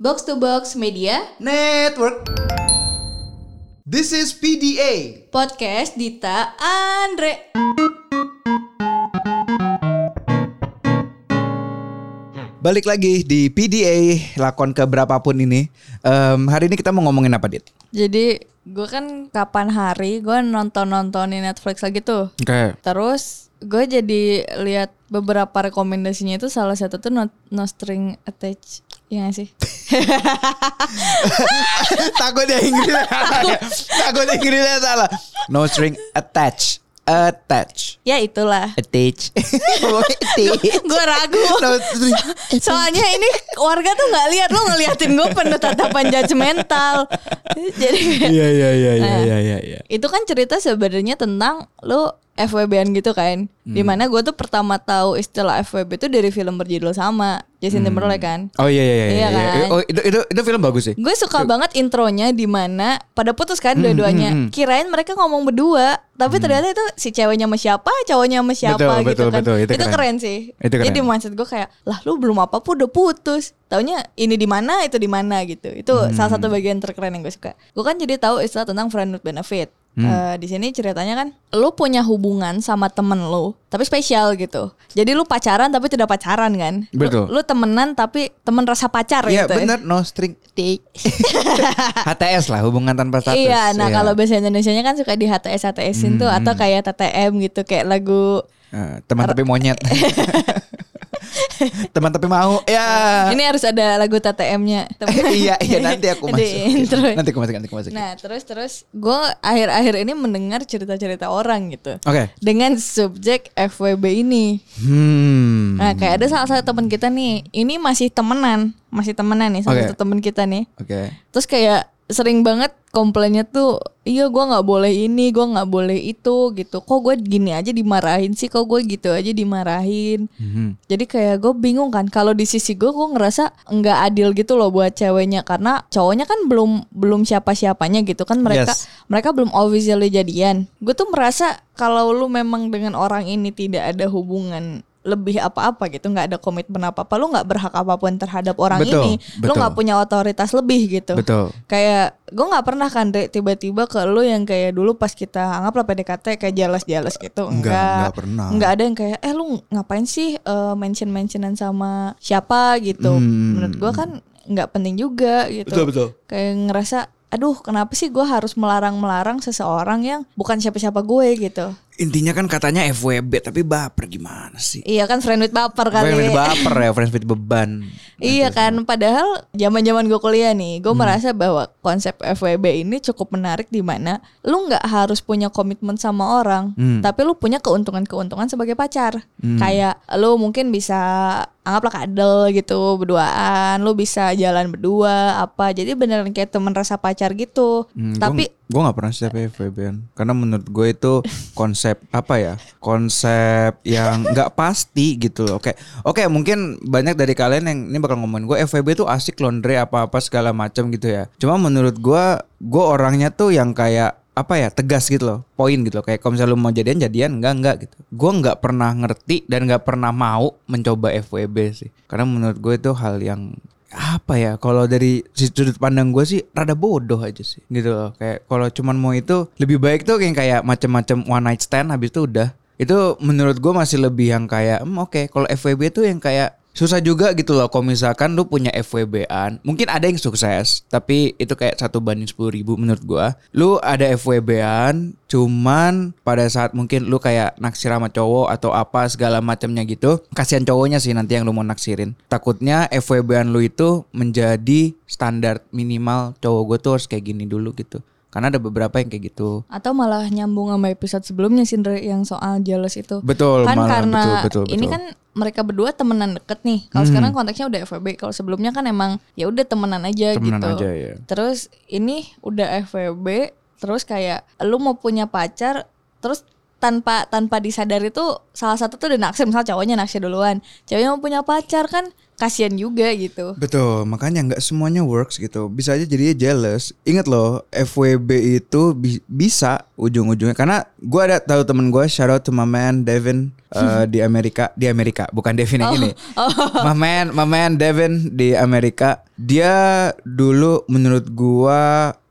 Box to Box Media Network. This is PDA. Podcast Dita Andre. Balik lagi di PDA lakon ke berapapun ini. Em, hari ini kita mau ngomongin apa, Dit? Jadi gue kan kapan hari gue nonton nontonin Netflix lagi tuh. Oke. Terus gue jadi lihat beberapa rekomendasinya itu salah satu tuh no, no string attached. Iya gak sih? Takut ya Inggrisnya salah. ya. Takut Inggrisnya salah. No string attach. Attach. ya itulah. Attach. Gue ragu. No string. Soalnya ini warga tuh nggak lihat lo ngeliatin gue penuh tatapan judgmental. Jadi Iya iya iya iya Nah. iya iya. iya. itu kan cerita sebenarnya tentang lo FWB-an gitu kan. Hmm. Di mana gue tuh pertama tahu istilah FWB itu dari film berjudul sama Justin Timberlake kan. Oh iya iya iya. Iya iya. kan? Oh itu itu itu film bagus sih. Gue suka banget intronya di mana pada putus kan Hmm, dua-duanya. hmm, hmm. Kirain mereka ngomong berdua, tapi ternyata itu si ceweknya sama siapa, cowoknya sama siapa Betul, gitu betul, kan. betul. Itu keren. keren sih. Itu keren. Jadi mindset gue kayak, lah lu belum apa-apa udah putus. Taunya ini di mana, itu di mana gitu. Itu Hmm. salah satu bagian terkeren yang gue suka. Gue kan jadi tahu istilah tentang friend with benefit. Hmm. Eh, di sini ceritanya kan, lu punya hubungan sama temen lu, tapi spesial gitu. Jadi lu pacaran tapi tidak pacaran kan? Lu- Betul. Lu, temenan tapi temen rasa pacar Iya gitu. benar no string. HTS lah hubungan tanpa status. Iya, nah kalau bahasa Indonesianya kan suka di HTS HTSin tuh atau kayak TTM gitu kayak lagu Eh, teman tapi monyet. teman tapi mau. Ya. ini harus ada lagu TTM-nya. iya iya nanti aku masuk. intro. Nanti aku masuk nanti aku masuk. Nah, terus terus gue akhir-akhir ini mendengar cerita-cerita orang gitu. Oke. Dengan subjek FWB ini. Hmm. Nah, kayak ada salah satu teman kita nih, ini masih temenan, masih temenan nih salah Oke. satu teman kita nih. Oke. Terus kayak sering banget komplainnya tuh iya gua nggak boleh ini gua nggak boleh itu gitu kok gue gini aja dimarahin sih kok gue gitu aja dimarahin Mhm. jadi kayak gue bingung kan kalau di sisi gue gue ngerasa nggak adil gitu loh buat ceweknya karena cowoknya kan belum belum siapa siapanya gitu kan mereka Yes. mereka belum officially jadian gue tuh merasa kalau lu memang dengan orang ini tidak ada hubungan lebih apa-apa gitu nggak ada komitmen apa-apa lu nggak berhak apa pun terhadap orang Betul, ini lu betul. nggak punya otoritas lebih gitu Betul. kayak gue nggak pernah kan Dre, tiba-tiba ke lu yang kayak dulu pas kita anggaplah PDKT kayak jelas-jelas gitu Enggak, enggak enggak pernah. enggak ada yang kayak eh lu ngapain sih eh, mention-mentionan sama siapa gitu Hmm. menurut gue kan nggak penting juga gitu Betul, betul. kayak ngerasa aduh kenapa sih gue harus melarang-melarang seseorang yang bukan siapa-siapa gue gitu Intinya kan katanya FWB tapi baper gimana sih? iya kan friend with baper kali Friends with baper ya, friends with beban. Iya kan, padahal zaman-zaman gue kuliah nih, Hmm. gue merasa bahwa konsep FWB ini cukup menarik di mana lu nggak harus punya komitmen sama orang, Hmm. tapi lu punya keuntungan-keuntungan sebagai pacar. Kayak lu mungkin bisa anggaplah kadel gitu berduaan, lu bisa jalan berdua apa. Jadi beneran kayak temen rasa pacar gitu. Hmm, tapi gue gak pernah siapa -an. karena menurut gue itu konsep apa ya konsep yang nggak pasti gitu loh oke oke mungkin banyak dari kalian yang ini bakal ngomongin gue FWB tuh asik laundry apa apa segala macam gitu ya cuma menurut gue gue orangnya tuh yang kayak apa ya tegas gitu loh poin gitu loh. Kayak kalau misalnya lu mau jadian jadian. Enggak enggak gitu. Gue nggak pernah ngerti dan nggak pernah mau mencoba FWB sih. Karena menurut gue itu hal yang apa ya kalau dari sudut pandang gue sih rada bodoh aja sih gitu loh. Kayak kalau cuman mau itu lebih baik tuh kayak kayak macam-macam one night stand habis itu udah. Itu menurut gue masih lebih yang kayak hmm, oke. Kalau FWB tuh yang kayak susah juga gitu loh kalau misalkan lu punya FWB-an mungkin ada yang sukses tapi itu kayak satu banding sepuluh ribu menurut gua. Lu ada FWB-an cuman pada saat mungkin lu kayak naksir sama cowok atau apa segala macamnya gitu kasihan cowoknya sih nanti yang lu mau naksirin. Takutnya FWB-an lu itu menjadi standar minimal cowok gue tuh harus kayak gini dulu gitu karena ada beberapa yang kayak gitu atau malah nyambung sama episode sebelumnya sih Ndre, yang soal jealous itu. betul kan malah, karena betul, betul, ini betul. kan mereka berdua temenan deket nih. Kalau Hmm. sekarang konteksnya udah FWB. Kalau sebelumnya kan emang ya udah temenan aja Temenan gitu. aja, ya. Terus ini udah FWB, terus kayak lu mau punya pacar, terus tanpa tanpa disadari tuh salah satu tuh udah naksir misal cowoknya naksir duluan ceweknya mau punya pacar kan kasihan juga gitu. Betul, makanya nggak semuanya works gitu. Bisa aja jadinya jealous. Ingat loh, FWB itu bi- bisa ujung-ujungnya. Karena gue ada tahu temen gue, shout out to my man Devin uh, di Amerika, di Amerika, bukan Devin yang ini. My man, my man Devin di Amerika. Dia dulu menurut gue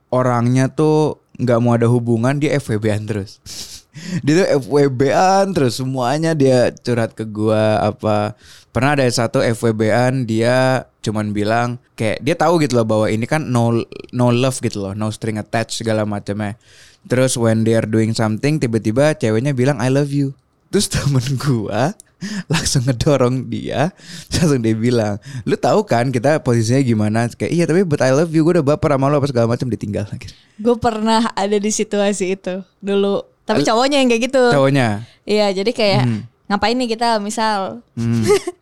orangnya tuh nggak mau ada hubungan, dia FWB-an terus. Dia tuh FWB-an terus semuanya dia curhat ke gua apa. Pernah ada satu FWB-an dia cuman bilang kayak dia tahu gitu loh bahwa ini kan no no love gitu loh no string attached segala macamnya. Terus when they are doing something tiba-tiba ceweknya bilang I love you. Terus temen gua langsung ngedorong dia langsung dia bilang lu tahu kan kita posisinya gimana? Kayak iya tapi but I love you gue udah baper sama lu apa segala macam ditinggal lagi. Gue pernah ada di situasi itu. Dulu. Tapi cowoknya yang kayak gitu. cowoknya Iya, jadi kayak Hmm. ngapain nih kita misal Hmm.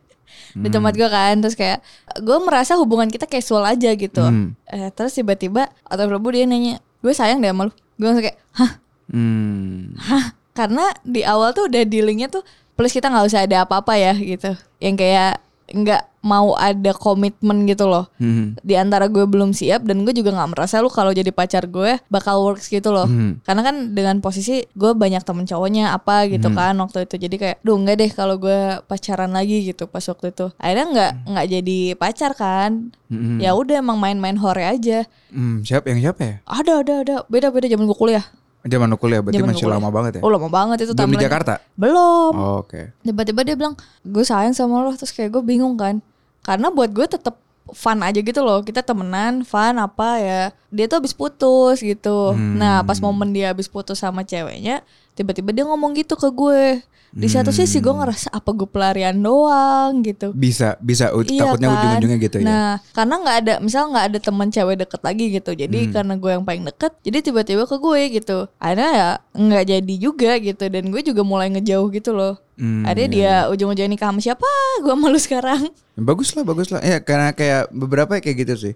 di tempat gue kan terus kayak gue merasa hubungan kita casual aja gitu. Hmm. Eh, terus tiba-tiba atau Prabu dia nanya, "Gue sayang deh sama lu." Gue langsung kayak, "Hah? Hmm. Hah?" Karena di awal tuh udah dealingnya tuh plus kita nggak usah ada apa-apa ya gitu. Yang kayak nggak mau ada komitmen gitu loh. Hmm. Di antara gue belum siap dan gue juga nggak merasa lu kalau jadi pacar gue bakal works gitu loh. Hmm. Karena kan dengan posisi gue banyak temen cowoknya apa gitu kan waktu itu. Jadi kayak, duh enggak deh kalau gue pacaran lagi gitu pas waktu itu. Akhirnya nggak nggak jadi pacar kan. Hmm. Ya udah emang main-main hore aja. Hmm, siapa yang siapa ya? Ada ada ada beda beda zaman gue kuliah. Zaman lu kuliah berarti Zaman masih kuliah. lama banget ya? Oh lama banget itu Belum di. Jakarta? Belum. Oh, Oke. Tiba-tiba dia bilang gue sayang sama lo terus kayak gue bingung kan. Karena buat gue tetap fun aja gitu loh kita temenan fun apa ya dia tuh habis putus gitu nah pas momen dia habis putus sama ceweknya tiba-tiba dia ngomong gitu ke gue di satu sisi gue ngerasa apa gue pelarian doang gitu Bisa, bisa. Iya takutnya kan? ujung-ujungnya gitu ya. Nah, karena nggak ada, misal nggak ada teman cewek deket lagi gitu. Hmm. Jadi karena gue yang paling deket, jadi tiba-tiba ke gue gitu. Akhirnya ya nggak jadi juga gitu. Dan gue juga mulai ngejauh gitu loh. Hmm, Akhirnya dia ujung-ujungnya nikah sama siapa? Gue malu sekarang. Bagus lah, bagus lah. Ya karena kayak beberapa kayak gitu sih.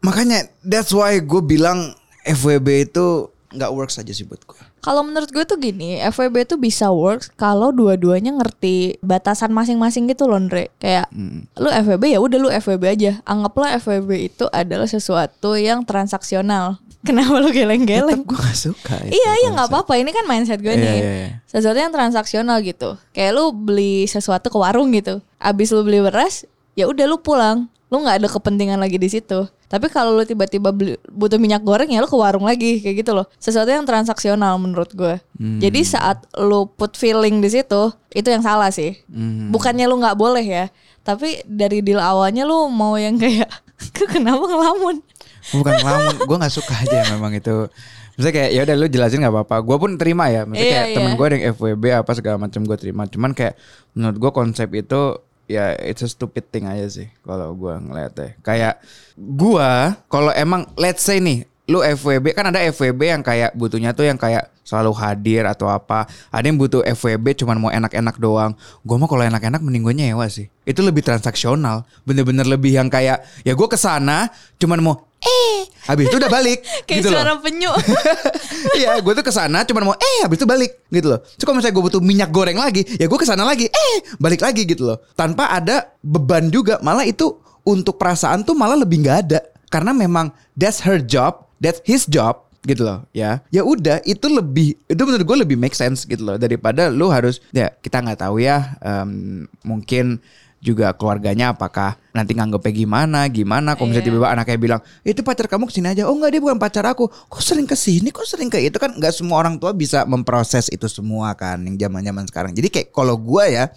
Makanya that's why gue bilang FWB itu nggak works aja sih buat gue. Kalau menurut gue tuh gini, FWB tuh bisa works kalau dua-duanya ngerti batasan masing-masing gitu loh, Andre. Kayak Hmm. lu FWB ya udah lu FWB aja. Anggaplah FWB itu adalah sesuatu yang transaksional. Kenapa lu geleng-geleng? Tetap gue gak suka. itu Iya iya nggak apa-apa ini kan mindset gue Iya, nih iya, iya. sesuatu yang transaksional gitu kayak lu beli sesuatu ke warung gitu abis lu beli beras ya udah lu pulang lu nggak ada kepentingan lagi di situ tapi kalau lu tiba-tiba beli, butuh minyak goreng ya lu ke warung lagi kayak gitu loh sesuatu yang transaksional menurut gue Hmm. jadi saat lu put feeling di situ itu yang salah sih Hmm. bukannya lu nggak boleh ya tapi dari deal awalnya lu mau yang kayak kenapa ngelamun Bukan ngelamun, gue gak suka aja memang itu. Misalnya kayak ya udah lu jelasin nggak apa-apa. Gue pun terima ya. Misalnya Iya, kayak iya. temen gue ada yang FWB apa segala macam gue terima. Cuman kayak menurut gue konsep itu ya it's a stupid thing aja sih kalau gue ngeliatnya. Kayak gue kalau emang let's say nih lu FWB kan ada FWB yang kayak butuhnya tuh yang kayak selalu hadir atau apa. Ada yang butuh FWB cuman mau enak-enak doang. Gue mah kalau enak-enak mending gue nyewa sih. Itu lebih transaksional. Bener-bener lebih yang kayak ya gue ke sana cuman mau eh habis itu udah balik kayak gitu loh. suara penyu Iya, gue tuh ke sana cuman mau eh habis itu balik gitu loh. Terus kalau misalnya gue butuh minyak goreng lagi, ya gue ke sana lagi, eh balik lagi gitu loh. Tanpa ada beban juga, malah itu untuk perasaan tuh malah lebih nggak ada. Karena memang that's her job, that's his job gitu loh ya. Ya udah itu lebih itu menurut gue lebih make sense gitu loh daripada lu harus ya kita nggak tahu ya em, mungkin juga keluarganya apakah nanti nganggepnya gimana gimana kalau misalnya Iya. tiba-tiba anaknya bilang itu pacar kamu ke sini aja. Oh enggak dia bukan pacar aku. Kok sering ke sini? Kok sering ke itu? Kan nggak semua orang tua bisa memproses itu semua kan yang zaman zaman sekarang. Jadi kayak kalau gua ya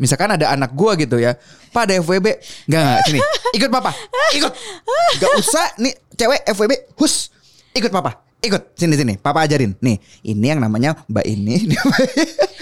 misalkan ada anak gua gitu ya pak ada FWB nggak nggak sini. Ikut papa. Ikut. Nggak usah nih cewek FWB hus ikut papa ikut sini sini papa ajarin. Nih ini yang namanya mbak ini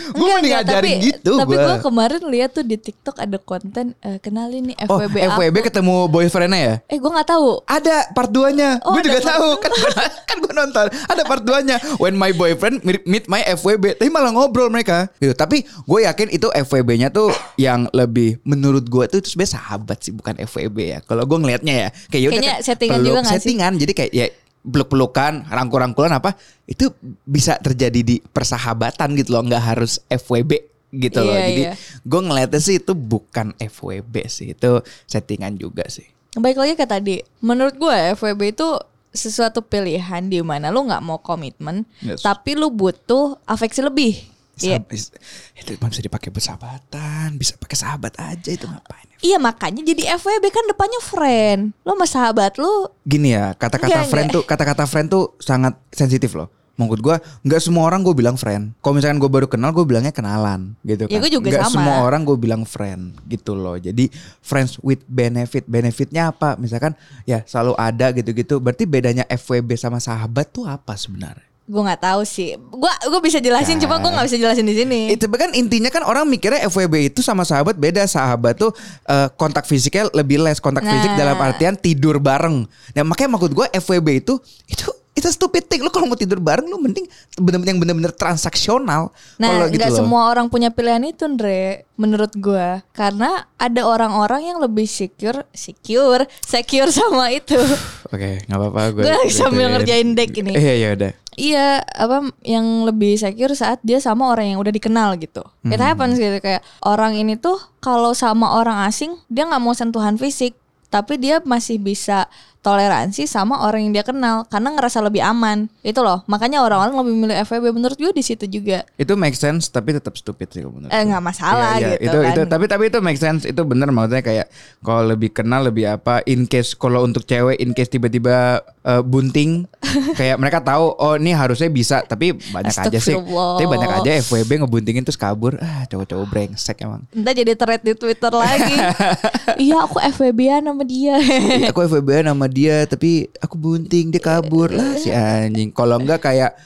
gue Enggak, mending enggak, ajarin tapi, gitu Tapi gua. gue kemarin lihat tuh di TikTok ada konten eh, kenalin nih Oh, FWB FWB aku. ketemu boyfriendnya ya? Eh gue nggak tahu. Ada part 2-nya. Oh, gue juga tahu kan gua, kan gue nonton. Ada part 2-nya. When my boyfriend meet- my FWB. Tapi malah ngobrol mereka. Gitu. Tapi gue yakin itu FWB-nya tuh yang lebih menurut gue tuh itu sebenarnya sahabat sih bukan FWB ya. Kalau gue ngelihatnya ya kayak Kayaknya kan settingan peluk, juga nggak sih? Settingan. Jadi kayak ya peluk-pelukan, rangkul-rangkulan apa itu bisa terjadi di persahabatan gitu loh, nggak harus FWB gitu loh. Iya, Jadi iya. gue ngeliatnya sih itu bukan FWB sih, itu settingan juga sih. Baik lagi ke tadi, menurut gue FWB itu sesuatu pilihan di mana lu nggak mau komitmen, Yes. tapi lu butuh afeksi lebih. Iya, Itu emang bisa dipakai bersahabatan, bisa pakai sahabat aja itu ngapain? iya makanya jadi FWB kan depannya friend. Lu sama sahabat lu Gini ya, kata-kata friend enggak. tuh kata-kata friend tuh sangat sensitif loh. Menurut gua nggak semua orang gue bilang friend. Kalau misalkan gue baru kenal gue bilangnya kenalan gitu kan. Ya, gua juga Nggak sama. semua orang gue bilang friend gitu loh. Jadi friends with benefit. Benefitnya apa? Misalkan ya selalu ada gitu-gitu. Berarti bedanya FWB sama sahabat tuh apa sebenarnya? Gue nggak tahu sih. Gua gue bisa jelasin, Kan. cuma gue nggak bisa jelasin di sini. Itu kan intinya kan orang mikirnya FWB itu sama sahabat beda. Sahabat tuh eh, kontak fisiknya lebih less. Kontak fisik Nah. dalam artian tidur bareng. Nah makanya maksud gue FWB itu itu itu stupid thing. Lu kalau mau tidur bareng lu mending bener-bener yang bener-bener transaksional. Nah, gitu nggak loh. semua orang punya pilihan itu, Andre. Menurut gua, karena ada orang-orang yang lebih secure, secure, secure sama itu. Oke, nggak apa-apa gue. Gue sambil ngerjain deck ini. Iya iya udah. Iya, apa yang lebih secure saat dia sama orang yang udah dikenal gitu. It happens gitu kayak orang ini tuh kalau sama orang asing dia nggak mau sentuhan fisik, tapi dia masih bisa toleransi sama orang yang dia kenal karena ngerasa lebih aman. Itu loh. Makanya orang-orang lebih milih FWB menurut gue di situ juga. Itu make sense tapi tetap stupid sih menurut Eh nggak masalah Iya, iya. gitu itu kan. itu tapi tapi itu make sense itu bener maksudnya kayak kalau lebih kenal lebih apa in case kalau untuk cewek in case tiba-tiba eh, bunting kayak mereka tahu oh ini harusnya bisa tapi banyak aja sih tapi banyak aja FWB ngebuntingin terus kabur ah cowok-cowok brengsek emang Entah jadi thread di Twitter lagi. iya aku FWB-an sama dia. aku FWB sama dia tapi aku bunting dia kabur. Lah si anjing. Kalau enggak kayak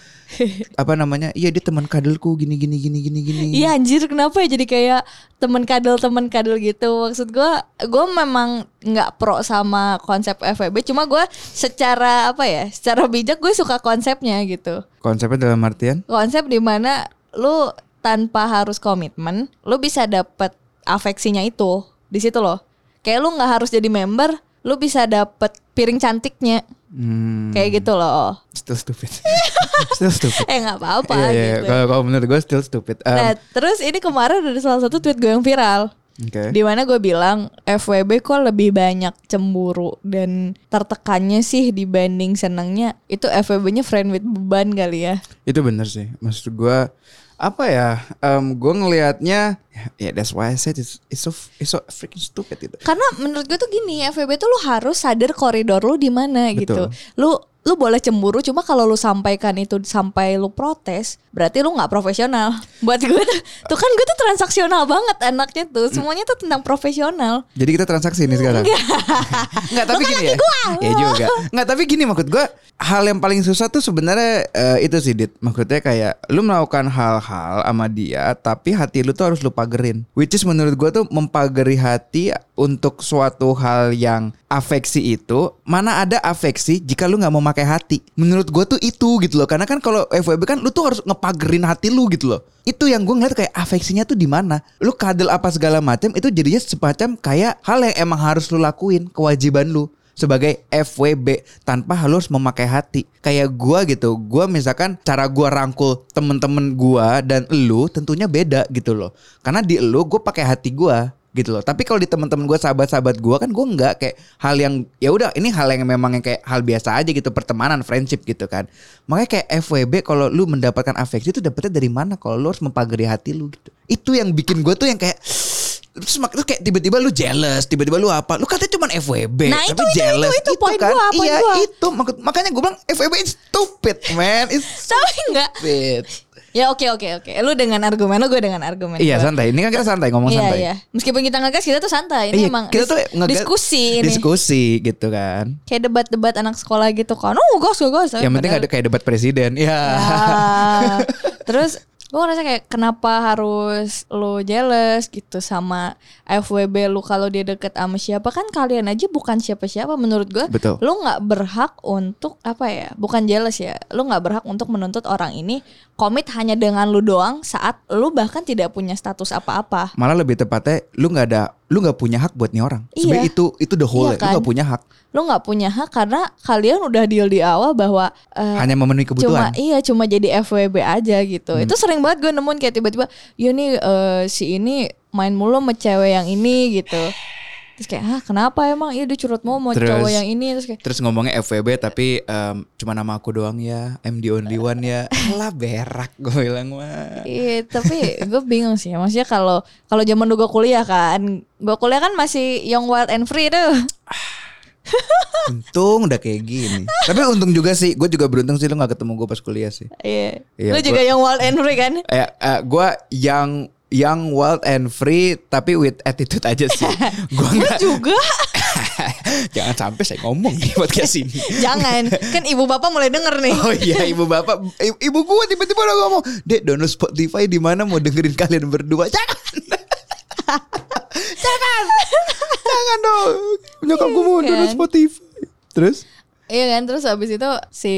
apa namanya iya dia teman kadelku gini gini gini gini gini. Iya anjir kenapa ya jadi kayak temen kadel temen kadel gitu? Maksud gue gue memang nggak pro sama konsep FWB cuma gue secara apa ya secara bijak gue suka konsepnya gitu. Konsepnya dalam artian? Konsep di mana lu tanpa harus komitmen lu bisa dapet afeksinya itu di situ loh. Kayak lu nggak harus jadi member lu bisa dapet piring cantiknya hmm, kayak gitu loh still stupid still stupid eh nggak apa-apa Iya, iya. gitu Kalau kalau menurut gue still stupid. Um, nah terus ini kemarin ada salah satu tweet gue yang viral Oke. di mana gue bilang FWB kok lebih banyak cemburu dan tertekannya sih dibanding senangnya itu FWB-nya friend with beban kali ya. Itu bener sih. Maksud gue apa ya? Um, gue ngelihatnya ya that's why I said it's, it's so it's so freaking stupid gitu. Karena menurut gue tuh gini FWB tuh lu harus sadar koridor lu di mana gitu. Lu lu boleh cemburu cuma kalau lu sampaikan itu sampai lu protes berarti lu nggak profesional. Buat gue tuh, tuh kan gue tuh transaksional banget anaknya tuh. Semuanya tuh tentang profesional. Jadi kita transaksi ini sekarang. Enggak, tapi Lu kan gini ya. gua. Ya juga. Enggak, tapi gini maksud gua hal yang paling susah tuh sebenarnya eh, itu sih Dit. Maksudnya kayak lu melakukan hal-hal sama dia tapi hati lu tuh harus lu pagerin. Which is menurut gua tuh mempageri hati untuk suatu hal yang afeksi itu mana ada afeksi jika lu nggak mau pakai hati. Menurut gua tuh itu gitu loh. Karena kan kalau FWB kan lu tuh harus ngepagerin hati lu gitu loh. Itu yang gue ngeliat kayak afeksinya tuh di mana. Lu kadel apa segala macam itu jadinya semacam kayak hal yang emang harus lu lakuin, kewajiban lu sebagai FWB tanpa harus memakai hati. Kayak gua gitu. Gua misalkan cara gua rangkul temen-temen gua dan elu tentunya beda gitu loh. Karena di elu gue pakai hati gua gitu loh. Tapi kalau di teman-teman gue sahabat-sahabat gue kan gue nggak kayak hal yang ya udah ini hal yang memang yang kayak hal biasa aja gitu pertemanan friendship gitu kan. Makanya kayak FWB kalau lu mendapatkan afeksi itu dapetnya dari mana? Kalau lu harus mempagari hati lu gitu. Itu yang bikin gue tuh yang kayak terus mak- terus kayak tiba-tiba lu jealous, tiba-tiba lu apa? Lu katanya cuma FWB, Nah, tapi itu, itu, jealous itu, itu, poin kan? gua, poin iya gua. itu mak- makanya gue bilang FWB is stupid man, it's Tapi enggak. Ya oke oke oke. Lu dengan argumen lu gue dengan argumen. Iya gua. santai. Ini kan kita santai ngomong Iya santai. iya. Meskipun kita ngegas kita tuh santai. Ini Iya, emang kita tuh ngegas- diskusi ini. Diskusi gitu kan. Kayak debat-debat anak sekolah gitu kan. Oh gas gas gas. Yang penting ada kayak debat presiden. Ya. Ya. Terus gue ngerasa kayak kenapa harus lo jealous gitu sama FWB lu kalau dia deket sama siapa? Kan kalian aja bukan siapa-siapa menurut gue Betul. lu nggak berhak untuk apa ya bukan jealous ya. Lu nggak berhak untuk menuntut orang ini komit hanya dengan lu doang saat lu bahkan tidak punya status apa-apa. Malah lebih tepatnya lu nggak ada lu nggak punya hak buat nih orang. Sebenarnya Iya. itu itu the whole. Iya ya. Lu nggak kan? punya hak. Lu nggak punya hak karena kalian udah deal di awal bahwa eh, Hanya memenuhi cuma kebutuhan. iya cuma jadi FWB aja gitu. Hmm. Itu sering banget gue nemuin kayak tiba-tiba, ya nih eh, si ini main mulu sama cewek yang ini gitu. Terus kayak, ah kenapa emang? Iya dia curhat mau mau Terus- cowok yang ini terus kayak, Terus ngomongnya FWB tapi em, cuma nama aku doang ya. I'm the only one ya. Lah berak gue bilang mah. Iya, tapi gue bingung sih. Maksudnya kalau kalau zaman dulu gue kuliah kan, gue kuliah kan masih young wild and free tuh. Untung udah kayak gini. Tapi untung juga sih, gue juga beruntung sih lu gak ketemu gue pas kuliah sih. Iya. Iya, Lu gua- juga young wild and free kan? Eh, eh, gue yang yang wild and free tapi with attitude aja sih. Gue nggak juga. jangan sampai saya ngomong di podcast ini. Jangan, kan ibu bapak mulai denger nih. Oh iya ibu bapak i- ibu gua tiba-tiba udah ngomong Dek download Spotify di mana mau dengerin kalian berdua Jangan Jangan Jangan dong Nyokap gua mau Iya download kan? Spotify Terus Iya kan, terus habis itu si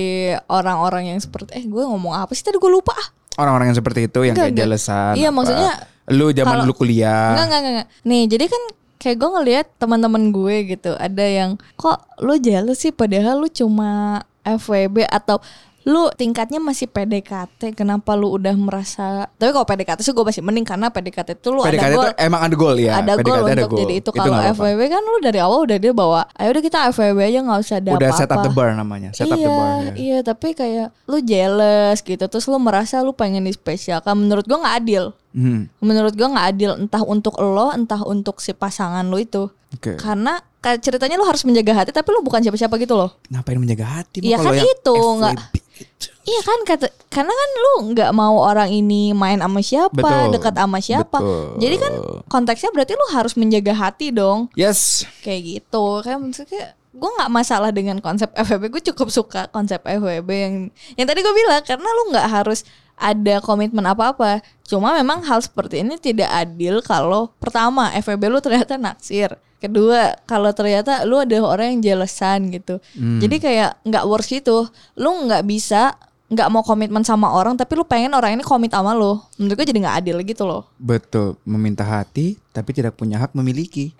orang-orang yang seperti eh gue ngomong apa sih tadi gue lupa. ah. Orang-orang yang seperti itu Yang Enggak, kayak jelesan Iya, apa. maksudnya Lu zaman kalau- lu kuliah Enggak, enggak, enggak, enggak. Nih, jadi kan kayak gue ngelihat teman-teman gue gitu, ada yang kok lu jealous sih padahal lu cuma FWB atau lu tingkatnya masih PDKT, kenapa lu udah merasa Tapi kalau PDKT sih gue masih mending karena PDKT itu lu PDKT ada itu goal emang ada goal ya ada PDKT goal ada untuk goal. jadi itu. Itu Kalau. FWB kan lu dari awal udah dia bawa, ayo udah kita FWB aja nggak usah ada Udah apa-apa. set up the bar namanya Set up iya, the bar ya. Iya, tapi kayak lu jealous gitu, terus lu merasa lu pengen dispesialkan. Menurut gua nggak adil. Hmm, Menurut gua nggak adil entah untuk lo, entah untuk si pasangan lu itu. Oke Karena kayak ceritanya lu harus menjaga hati, tapi lu bukan siapa-siapa gitu loh. Ngapain menjaga hati Iya kan itu, nggak- gitu. Iya kan kata karena kan lu nggak mau orang ini main sama siapa, Betul. dekat sama siapa. Betul. Jadi kan konteksnya berarti lu harus menjaga hati dong. Yes kayak gitu kayak maksudnya gue nggak masalah dengan konsep FWB gue cukup suka konsep FWB yang yang tadi gue bilang karena lu nggak harus ada komitmen apa-apa. Cuma memang hal seperti ini tidak adil kalau pertama FWB lu ternyata naksir. Kedua kalau ternyata lu ada orang yang jelesan gitu. Jadi kayak nggak worth itu. Lu nggak bisa nggak mau komitmen sama orang tapi lu pengen orang ini komit sama lu. Menurut gue jadi nggak adil gitu loh. Betul Meminta hati Tapi tidak punya hak memiliki